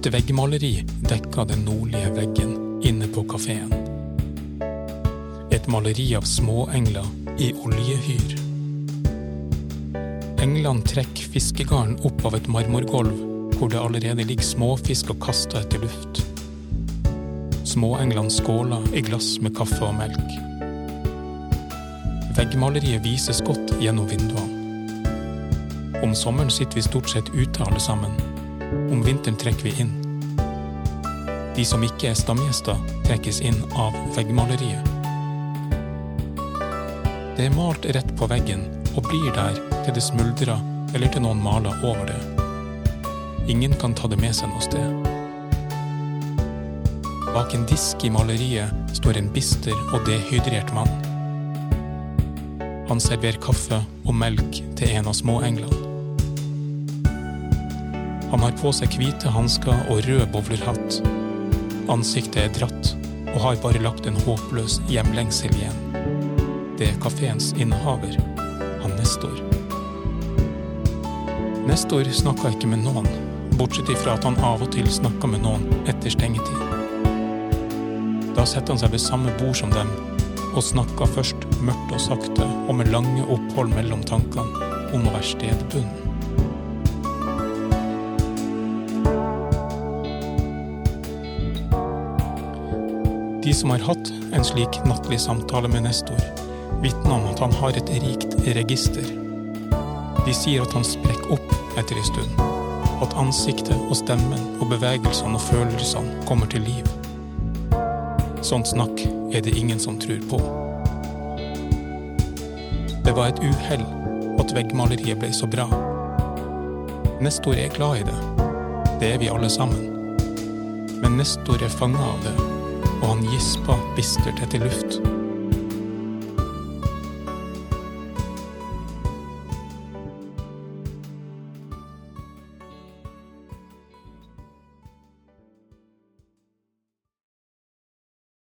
Et veggmaleri dekka den nordlige veggen inne på kafeen. Et maleri av småengler i oljehyr. Englene trekker fiskegarn opp av et marmorgulv hvor det allerede ligger småfisk og kaster etter luft. Småenglene skåler i glass med kaffe og melk. Veggmaleriet vises godt gjennom vinduene. Om sommeren sitter vi stort sett ute alle sammen. Om vinteren trekker vi inn. De som ikke er stamgjester, trekkes inn av veggmaleriet. Det er malt rett på veggen og blir der til det smuldrer eller til noen maler over det. Ingen kan ta det med seg noe sted. Bak en disk i maleriet står en bister og dehydrert mann. Han serverer kaffe og melk til en av småenglene. Han har på seg hvite hansker og rød bowlerhatt. Ansiktet er dratt og har bare lagt en håpløs hjemlengsel igjen. Det er kafeens innehaver, han Nestor. Nestor snakka ikke med noen, bortsett ifra at han av og til snakka med noen etter stengetid. Da setter han seg ved samme bord som dem, og snakker først mørkt og sakte og med lange opphold mellom tankene om å være stedbunden. De som har hatt en slik nattlig samtale med Nestor, vitner om at han har et rikt register. De sier at han sprekker opp etter en stund, at ansiktet og stemmen og bevegelsene og følelsene kommer til liv. Sånt snakk er det ingen som tror på. Det var et uhell at veggmaleriet ble så bra. Nestor er glad i det. Det er vi alle sammen. Men Nestor er fanga av det, og han gisper bistert etter luft.